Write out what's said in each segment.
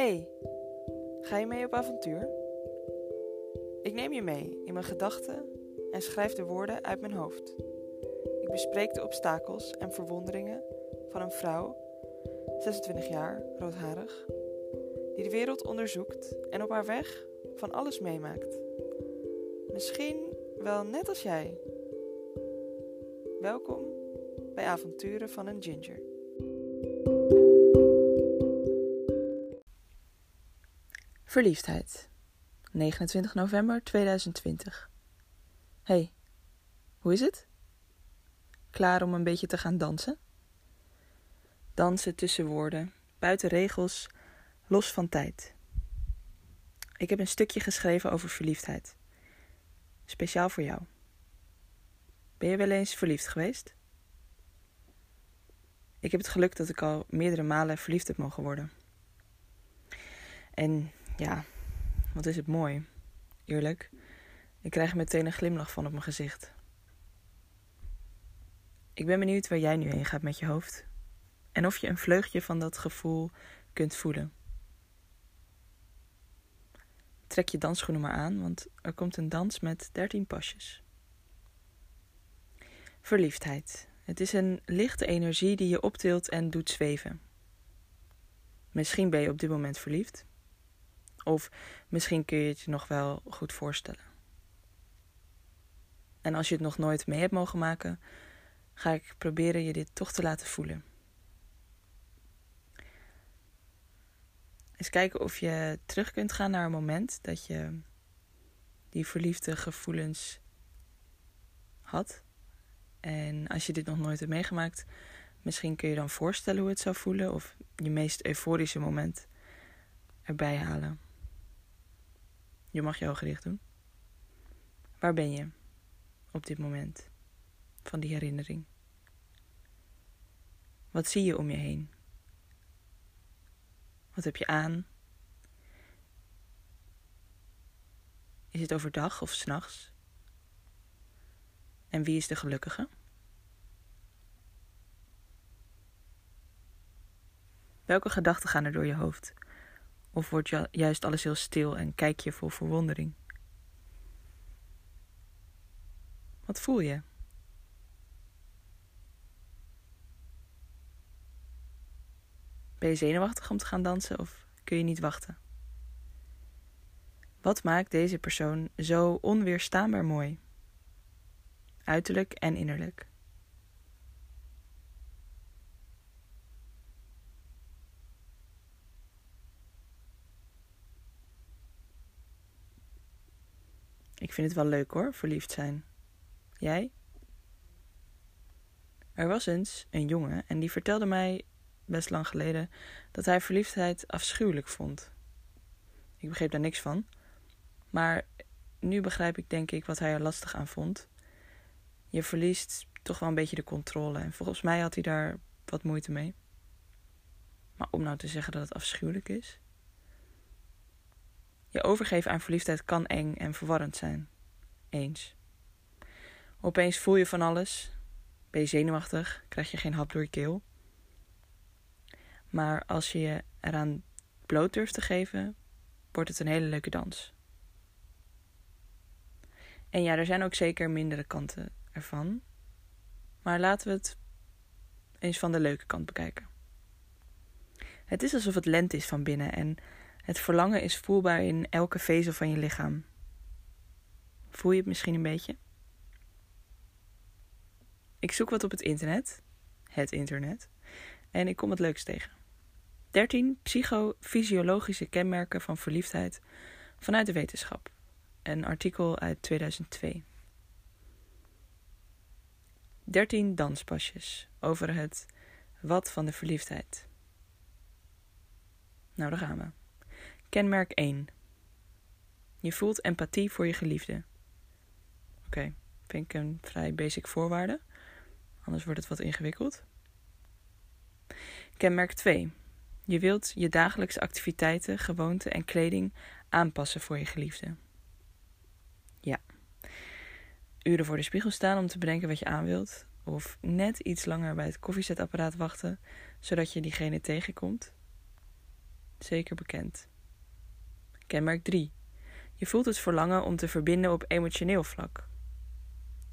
Hey, ga je mee op avontuur? Ik neem je mee in mijn gedachten en schrijf de woorden uit mijn hoofd. Ik bespreek de obstakels en verwonderingen van een vrouw, 26 jaar, roodharig, die de wereld onderzoekt en op haar weg van alles meemaakt. Misschien wel net als jij. Welkom bij Avonturen van een Ginger. Verliefdheid. 29 november 2020. Hey, hoe is het? Klaar om een beetje te gaan dansen? Dansen tussen woorden, buiten regels, los van tijd. Ik heb een stukje geschreven over verliefdheid. Speciaal voor jou. Ben je wel eens verliefd geweest? Ik heb het geluk dat ik al meerdere malen verliefd heb mogen worden. En ja, wat is het mooi. Eerlijk, ik krijg meteen een glimlach van op mijn gezicht. Ik ben benieuwd waar jij nu heen gaat met je hoofd. En of je een vleugje van dat gevoel kunt voelen. Trek je dansschoenen maar aan, want er komt een dans met 13 pasjes. Verliefdheid. Het is een lichte energie die je optilt en doet zweven. Misschien ben je op dit moment verliefd. Of misschien kun je het je nog wel goed voorstellen. En als je het nog nooit mee hebt mogen maken, ga ik proberen je dit toch te laten voelen. Eens kijken of je terug kunt gaan naar een moment dat je die verliefde gevoelens had. En als je dit nog nooit hebt meegemaakt, misschien kun je dan voorstellen hoe het zou voelen of je meest euforische moment erbij halen. Je mag je ogen dicht doen. Waar ben je op dit moment van die herinnering? Wat zie je om je heen? Wat heb je aan? Is het overdag of s'nachts? En wie is de gelukkige? Welke gedachten gaan er door je hoofd? Of wordt juist alles heel stil en kijk je vol verwondering? Wat voel je? Ben je zenuwachtig om te gaan dansen of kun je niet wachten? Wat maakt deze persoon zo onweerstaanbaar mooi? Uiterlijk en innerlijk. Ik vind het wel leuk hoor, verliefd zijn. Jij? Er was eens een jongen en die vertelde mij best lang geleden dat hij verliefdheid afschuwelijk vond. Ik begreep daar niks van, maar nu begrijp ik denk ik wat hij er lastig aan vond. Je verliest toch wel een beetje de controle en volgens mij had hij daar wat moeite mee. Maar om nou te zeggen dat het afschuwelijk is. Je overgeven aan verliefdheid kan eng en verwarrend zijn. Eens. Opeens voel je van alles. Ben je zenuwachtig, krijg je geen hap door je keel. Maar als je je eraan bloot durft te geven, wordt het een hele leuke dans. En ja, er zijn ook zeker mindere kanten ervan. Maar laten we het eens van de leuke kant bekijken. Het is alsof het lente is van binnen en het verlangen is voelbaar in elke vezel van je lichaam. Voel je het misschien een beetje? Ik zoek wat op het internet, het internet, en ik kom het leuks tegen. 13 psychofysiologische kenmerken van verliefdheid vanuit de wetenschap. Een artikel uit 2002. 13 danspasjes over het wat van de verliefdheid. Nou, daar gaan we. Kenmerk 1. Je voelt empathie voor je geliefde. Oké, vind ik een vrij basic voorwaarde. Anders wordt het wat ingewikkeld. Kenmerk 2. Je wilt je dagelijkse activiteiten, gewoonten en kleding aanpassen voor je geliefde. Ja. Uren voor de spiegel staan om te bedenken wat je aan wilt. Of net iets langer bij het koffiezetapparaat wachten, zodat je diegene tegenkomt. Zeker bekend. Kenmerk 3. Je voelt het verlangen om te verbinden op emotioneel vlak.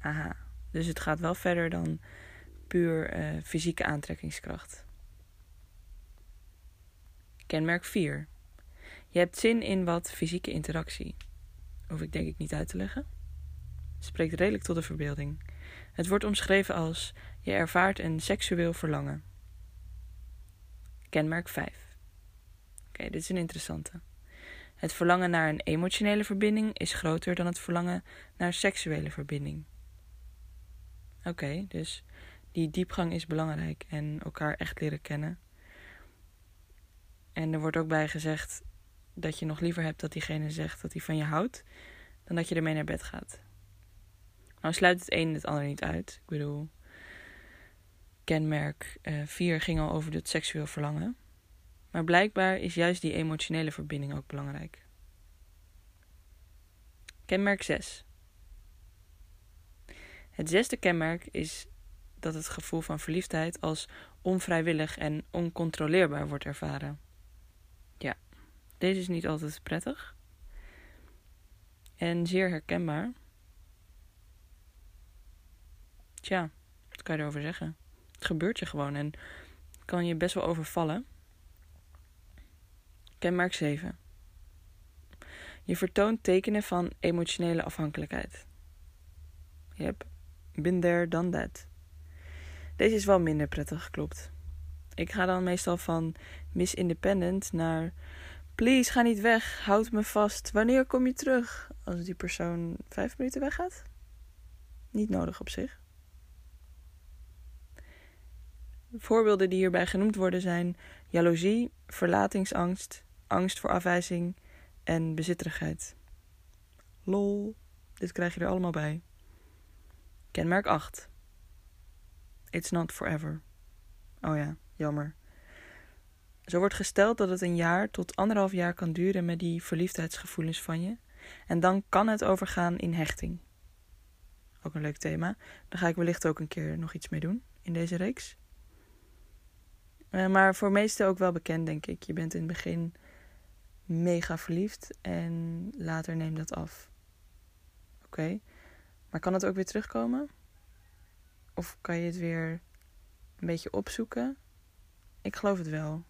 Aha, dus het gaat wel verder dan puur uh, fysieke aantrekkingskracht. Kenmerk 4. Je hebt zin in wat fysieke interactie. Hoef ik denk ik niet uit te leggen. Spreekt redelijk tot de verbeelding. Het wordt omschreven als je ervaart een seksueel verlangen. Kenmerk 5. Oké, dit is een interessante. Het verlangen naar een emotionele verbinding is groter dan het verlangen naar seksuele verbinding. Oké, dus die diepgang is belangrijk en elkaar echt leren kennen. En er wordt ook bij gezegd dat je nog liever hebt dat diegene zegt dat hij van je houdt, dan dat je ermee naar bed gaat. Nou sluit het een het ander niet uit. Ik bedoel, kenmerk 4 uh, ging al over het seksueel verlangen. Maar blijkbaar is juist die emotionele verbinding ook belangrijk. Kenmerk 6. Het zesde kenmerk is dat het gevoel van verliefdheid als onvrijwillig en oncontroleerbaar wordt ervaren. Ja, deze is niet altijd prettig en zeer herkenbaar. Tja, wat kan je erover zeggen? Het gebeurt je gewoon en kan je best wel overvallen. Kenmerk 7. Je vertoont tekenen van emotionele afhankelijkheid. Yep, been there, done that. Deze is wel minder prettig, klopt. Ik ga dan meestal van Miss Independent naar Please, ga niet weg. Houd me vast. Wanneer kom je terug? Als die persoon vijf minuten weggaat? Niet nodig op zich. Voorbeelden die hierbij genoemd worden zijn jaloezie, verlatingsangst, angst voor afwijzing en bezitterigheid. Lol, dit krijg je er allemaal bij. Kenmerk 8. It's not forever. Oh ja, jammer. Zo wordt gesteld dat het een jaar tot anderhalf jaar kan duren met die verliefdheidsgevoelens van je. En dan kan het overgaan in hechting. Ook een leuk thema. Daar ga ik wellicht ook een keer nog iets mee doen in deze reeks. Uh, maar voor meesten ook wel bekend, denk ik. Je bent in het begin mega verliefd en later neemt dat af. Oké, maar kan het ook weer terugkomen? Of kan je het weer een beetje opzoeken? Ik geloof het wel.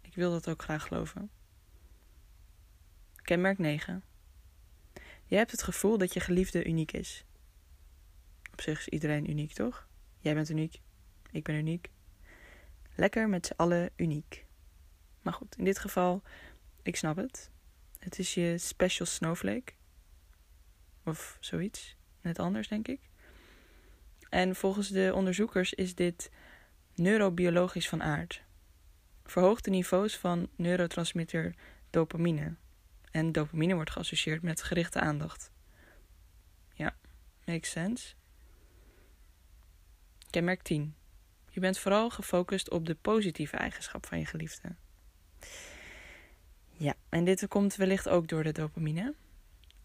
Ik wil dat ook graag geloven. Kenmerk 9. Je hebt het gevoel dat je geliefde uniek is. Op zich is iedereen uniek, toch? Jij bent uniek. Ik ben uniek. Lekker met z'n allen uniek. Maar goed, in dit geval, ik snap het. Het is je special snowflake. Of zoiets. Net anders, denk ik. En volgens de onderzoekers is dit neurobiologisch van aard. Verhoogde niveaus van neurotransmitter dopamine. En dopamine wordt geassocieerd met gerichte aandacht. Ja, makes sense. Kenmerk 10. Je bent vooral gefocust op de positieve eigenschap van je geliefde. Ja, en dit komt wellicht ook door de dopamine.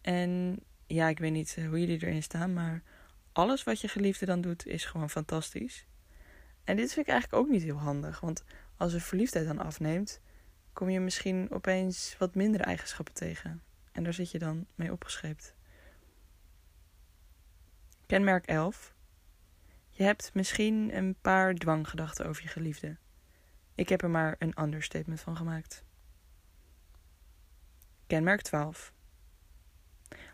En ja, ik weet niet eh, hoe jullie erin staan, maar alles wat je geliefde dan doet is gewoon fantastisch. En dit vind ik eigenlijk ook niet heel handig, want als de verliefdheid dan afneemt, kom je misschien opeens wat mindere eigenschappen tegen. En daar zit je dan mee opgescheept. Kenmerk 11. Je hebt misschien een paar dwanggedachten over je geliefde. Ik heb er maar een understatement van gemaakt. Kenmerk 12.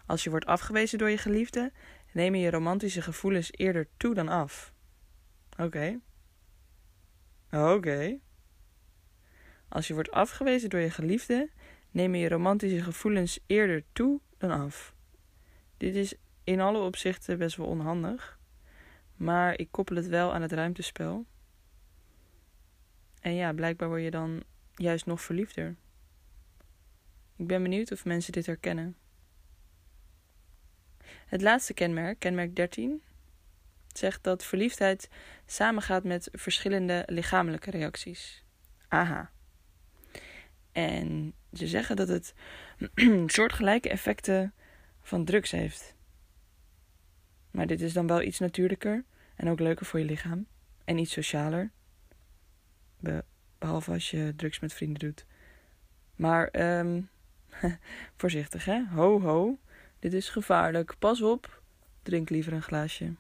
Als je wordt afgewezen door je geliefde, nemen je romantische gevoelens eerder toe dan af. Oké. Oké. Als je wordt afgewezen door je geliefde, nemen je romantische gevoelens eerder toe dan af. Dit is in alle opzichten best wel onhandig, maar ik koppel het wel aan het ruimtespel. En ja, blijkbaar word je dan juist nog verliefder. Ik ben benieuwd of mensen dit herkennen. Het laatste kenmerk, kenmerk 13, zegt dat verliefdheid samengaat met verschillende lichamelijke reacties. Aha. En ze zeggen dat het soortgelijke effecten van drugs heeft. Maar dit is dan wel iets natuurlijker en ook leuker voor je lichaam. En iets socialer. Behalve als je drugs met vrienden doet. Maar ehm voorzichtig hè. Ho ho. Dit is gevaarlijk. Pas op. Drink liever een glaasje.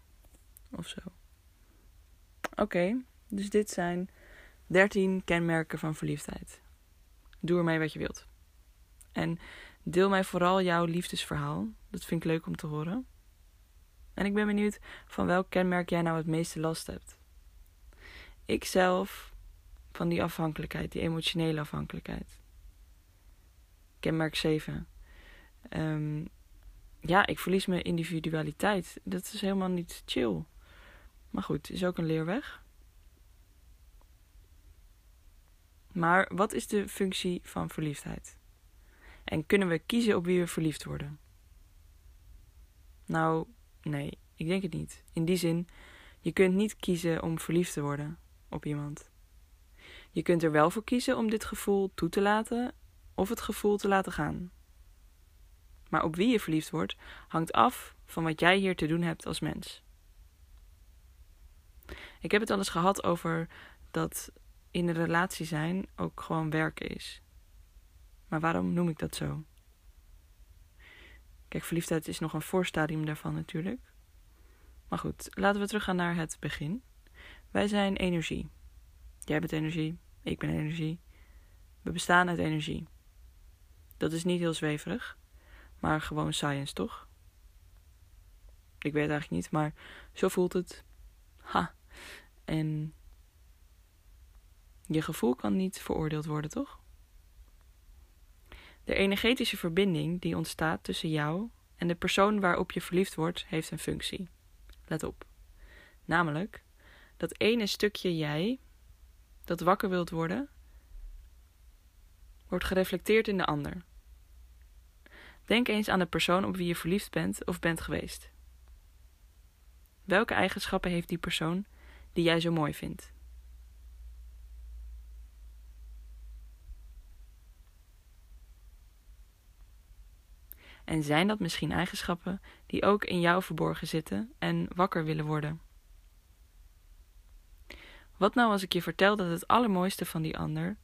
Of zo. Oké, dus dit zijn 13 kenmerken van verliefdheid. Doe ermee wat je wilt. En deel mij vooral jouw liefdesverhaal. Dat vind ik leuk om te horen. En ik ben benieuwd van welk kenmerk jij nou het meeste last hebt. Ik zelf van die afhankelijkheid, die emotionele afhankelijkheid. Kenmerk 7. Um, ja, ik verlies mijn individualiteit. Dat is helemaal niet chill. Maar goed, is ook een leerweg. Maar wat is de functie van verliefdheid? En kunnen we kiezen op wie we verliefd worden? Nou, nee, ik denk het niet. In die zin, je kunt niet kiezen om verliefd te worden op iemand. Je kunt er wel voor kiezen om dit gevoel toe te laten of het gevoel te laten gaan. Maar op wie je verliefd wordt, hangt af van wat jij hier te doen hebt als mens. Ik heb het al eens gehad over dat in een relatie zijn ook gewoon werken is. Maar waarom noem ik dat zo? Kijk, verliefdheid is nog een voorstadium daarvan natuurlijk. Maar goed, laten we teruggaan naar het begin. Wij zijn energie. Jij bent energie, ik ben energie. We bestaan uit energie. Dat is niet heel zweverig, maar gewoon science, toch? Ik weet eigenlijk niet, maar zo voelt het. Ha. En je gevoel kan niet veroordeeld worden, toch? De energetische verbinding die ontstaat tussen jou en de persoon waarop je verliefd wordt, heeft een functie. Let op. Namelijk dat ene stukje jij dat wakker wilt worden, wordt gereflecteerd in de ander. Denk eens aan de persoon op wie je verliefd bent of bent geweest. Welke eigenschappen heeft die persoon die jij zo mooi vindt? En zijn dat misschien eigenschappen die ook in jou verborgen zitten en wakker willen worden? Wat nou als ik je vertel dat het allermooiste van die ander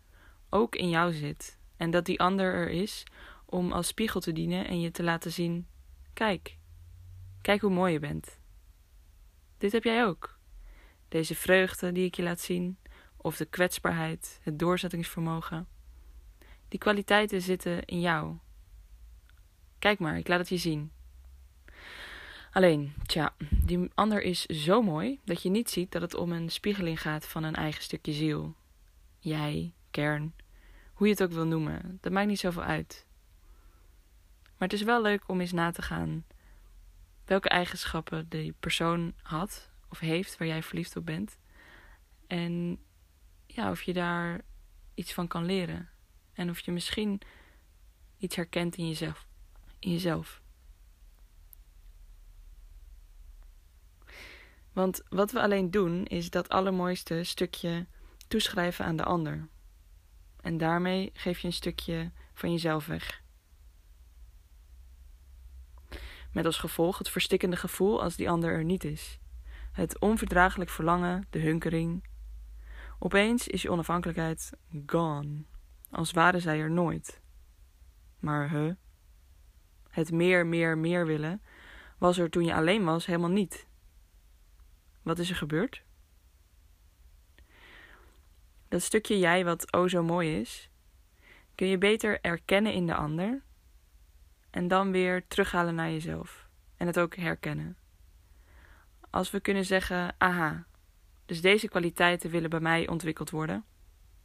ook in jou zit en dat die ander er is om als spiegel te dienen en je te laten zien: kijk, kijk hoe mooi je bent. Dit heb jij ook. Deze vreugde die ik je laat zien, of de kwetsbaarheid, het doorzettingsvermogen. Die kwaliteiten zitten in jou Kijk maar, ik laat het je zien. Alleen, tja, die ander is zo mooi dat je niet ziet dat het om een spiegeling gaat van een eigen stukje ziel. Jij, kern, hoe je het ook wil noemen, dat maakt niet zoveel uit. Maar het is wel leuk om eens na te gaan welke eigenschappen die persoon had of heeft waar jij verliefd op bent. En ja, of je daar iets van kan leren. En of je misschien iets herkent in jezelf in jezelf. Want wat we alleen doen is dat allermooiste stukje toeschrijven aan de ander. En daarmee geef je een stukje van jezelf weg. Met als gevolg het verstikkende gevoel als die ander er niet is. Het onverdraaglijk verlangen, de hunkering. Opeens is je onafhankelijkheid gone, als waren zij er nooit. Maar huh? het meer, meer, meer willen, was er toen je alleen was helemaal niet. Wat is er gebeurd? Dat stukje jij wat o zo mooi is, kun je beter erkennen in de ander en dan weer terughalen naar jezelf en het ook herkennen. Als we kunnen zeggen: aha, dus deze kwaliteiten willen bij mij ontwikkeld worden,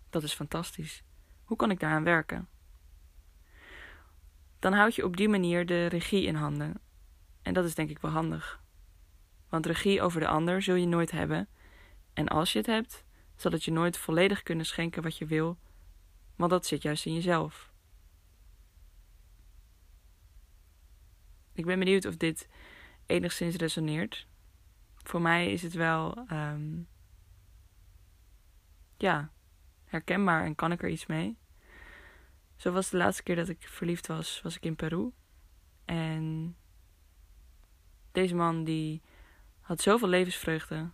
dat is fantastisch. Hoe kan ik daaraan werken? dan houd je op die manier de regie in handen. En dat is denk ik wel handig. Want regie over de ander zul je nooit hebben. En als je het hebt, zal het je nooit volledig kunnen schenken wat je wil, want dat zit juist in jezelf. Ik ben benieuwd of dit enigszins resoneert. Voor mij is het wel, um, ja, herkenbaar en kan ik er iets mee. Zo was de laatste keer dat ik verliefd was, was ik in Peru. En deze man die had zoveel levensvreugde.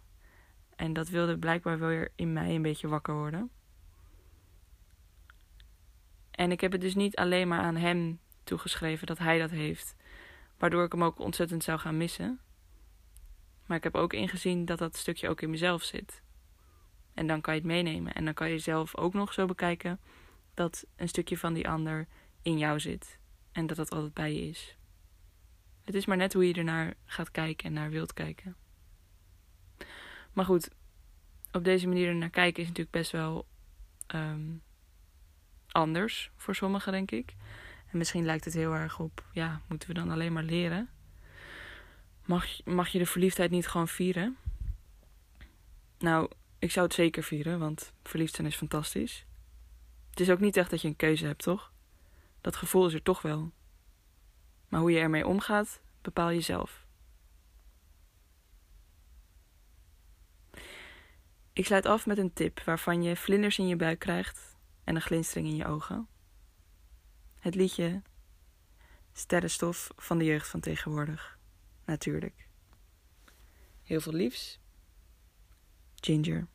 En dat wilde blijkbaar weer in mij een beetje wakker worden. En ik heb het dus niet alleen maar aan hem toegeschreven dat hij dat heeft, waardoor ik hem ook ontzettend zou gaan missen. Maar ik heb ook ingezien dat dat stukje ook in mezelf zit. En dan kan je het meenemen. En dan kan je zelf ook nog zo bekijken dat een stukje van die ander in jou zit. En dat dat altijd bij je is. Het is maar net hoe je ernaar gaat kijken en naar wilt kijken. Maar goed, op deze manier ernaar kijken is natuurlijk best wel ehm, anders voor sommigen, denk ik. En misschien lijkt het heel erg op, ja, moeten we dan alleen maar leren? Mag, mag je de verliefdheid niet gewoon vieren? Nou, ik zou het zeker vieren, want verliefd zijn is fantastisch. Het is ook niet echt dat je een keuze hebt, toch? Dat gevoel is er toch wel. Maar hoe je ermee omgaat, bepaal je zelf. Ik sluit af met een tip waarvan je vlinders in je buik krijgt en een glinstering in je ogen. Het liedje Sterrenstof van de jeugd van tegenwoordig. Natuurlijk. Heel veel liefs. Ginger.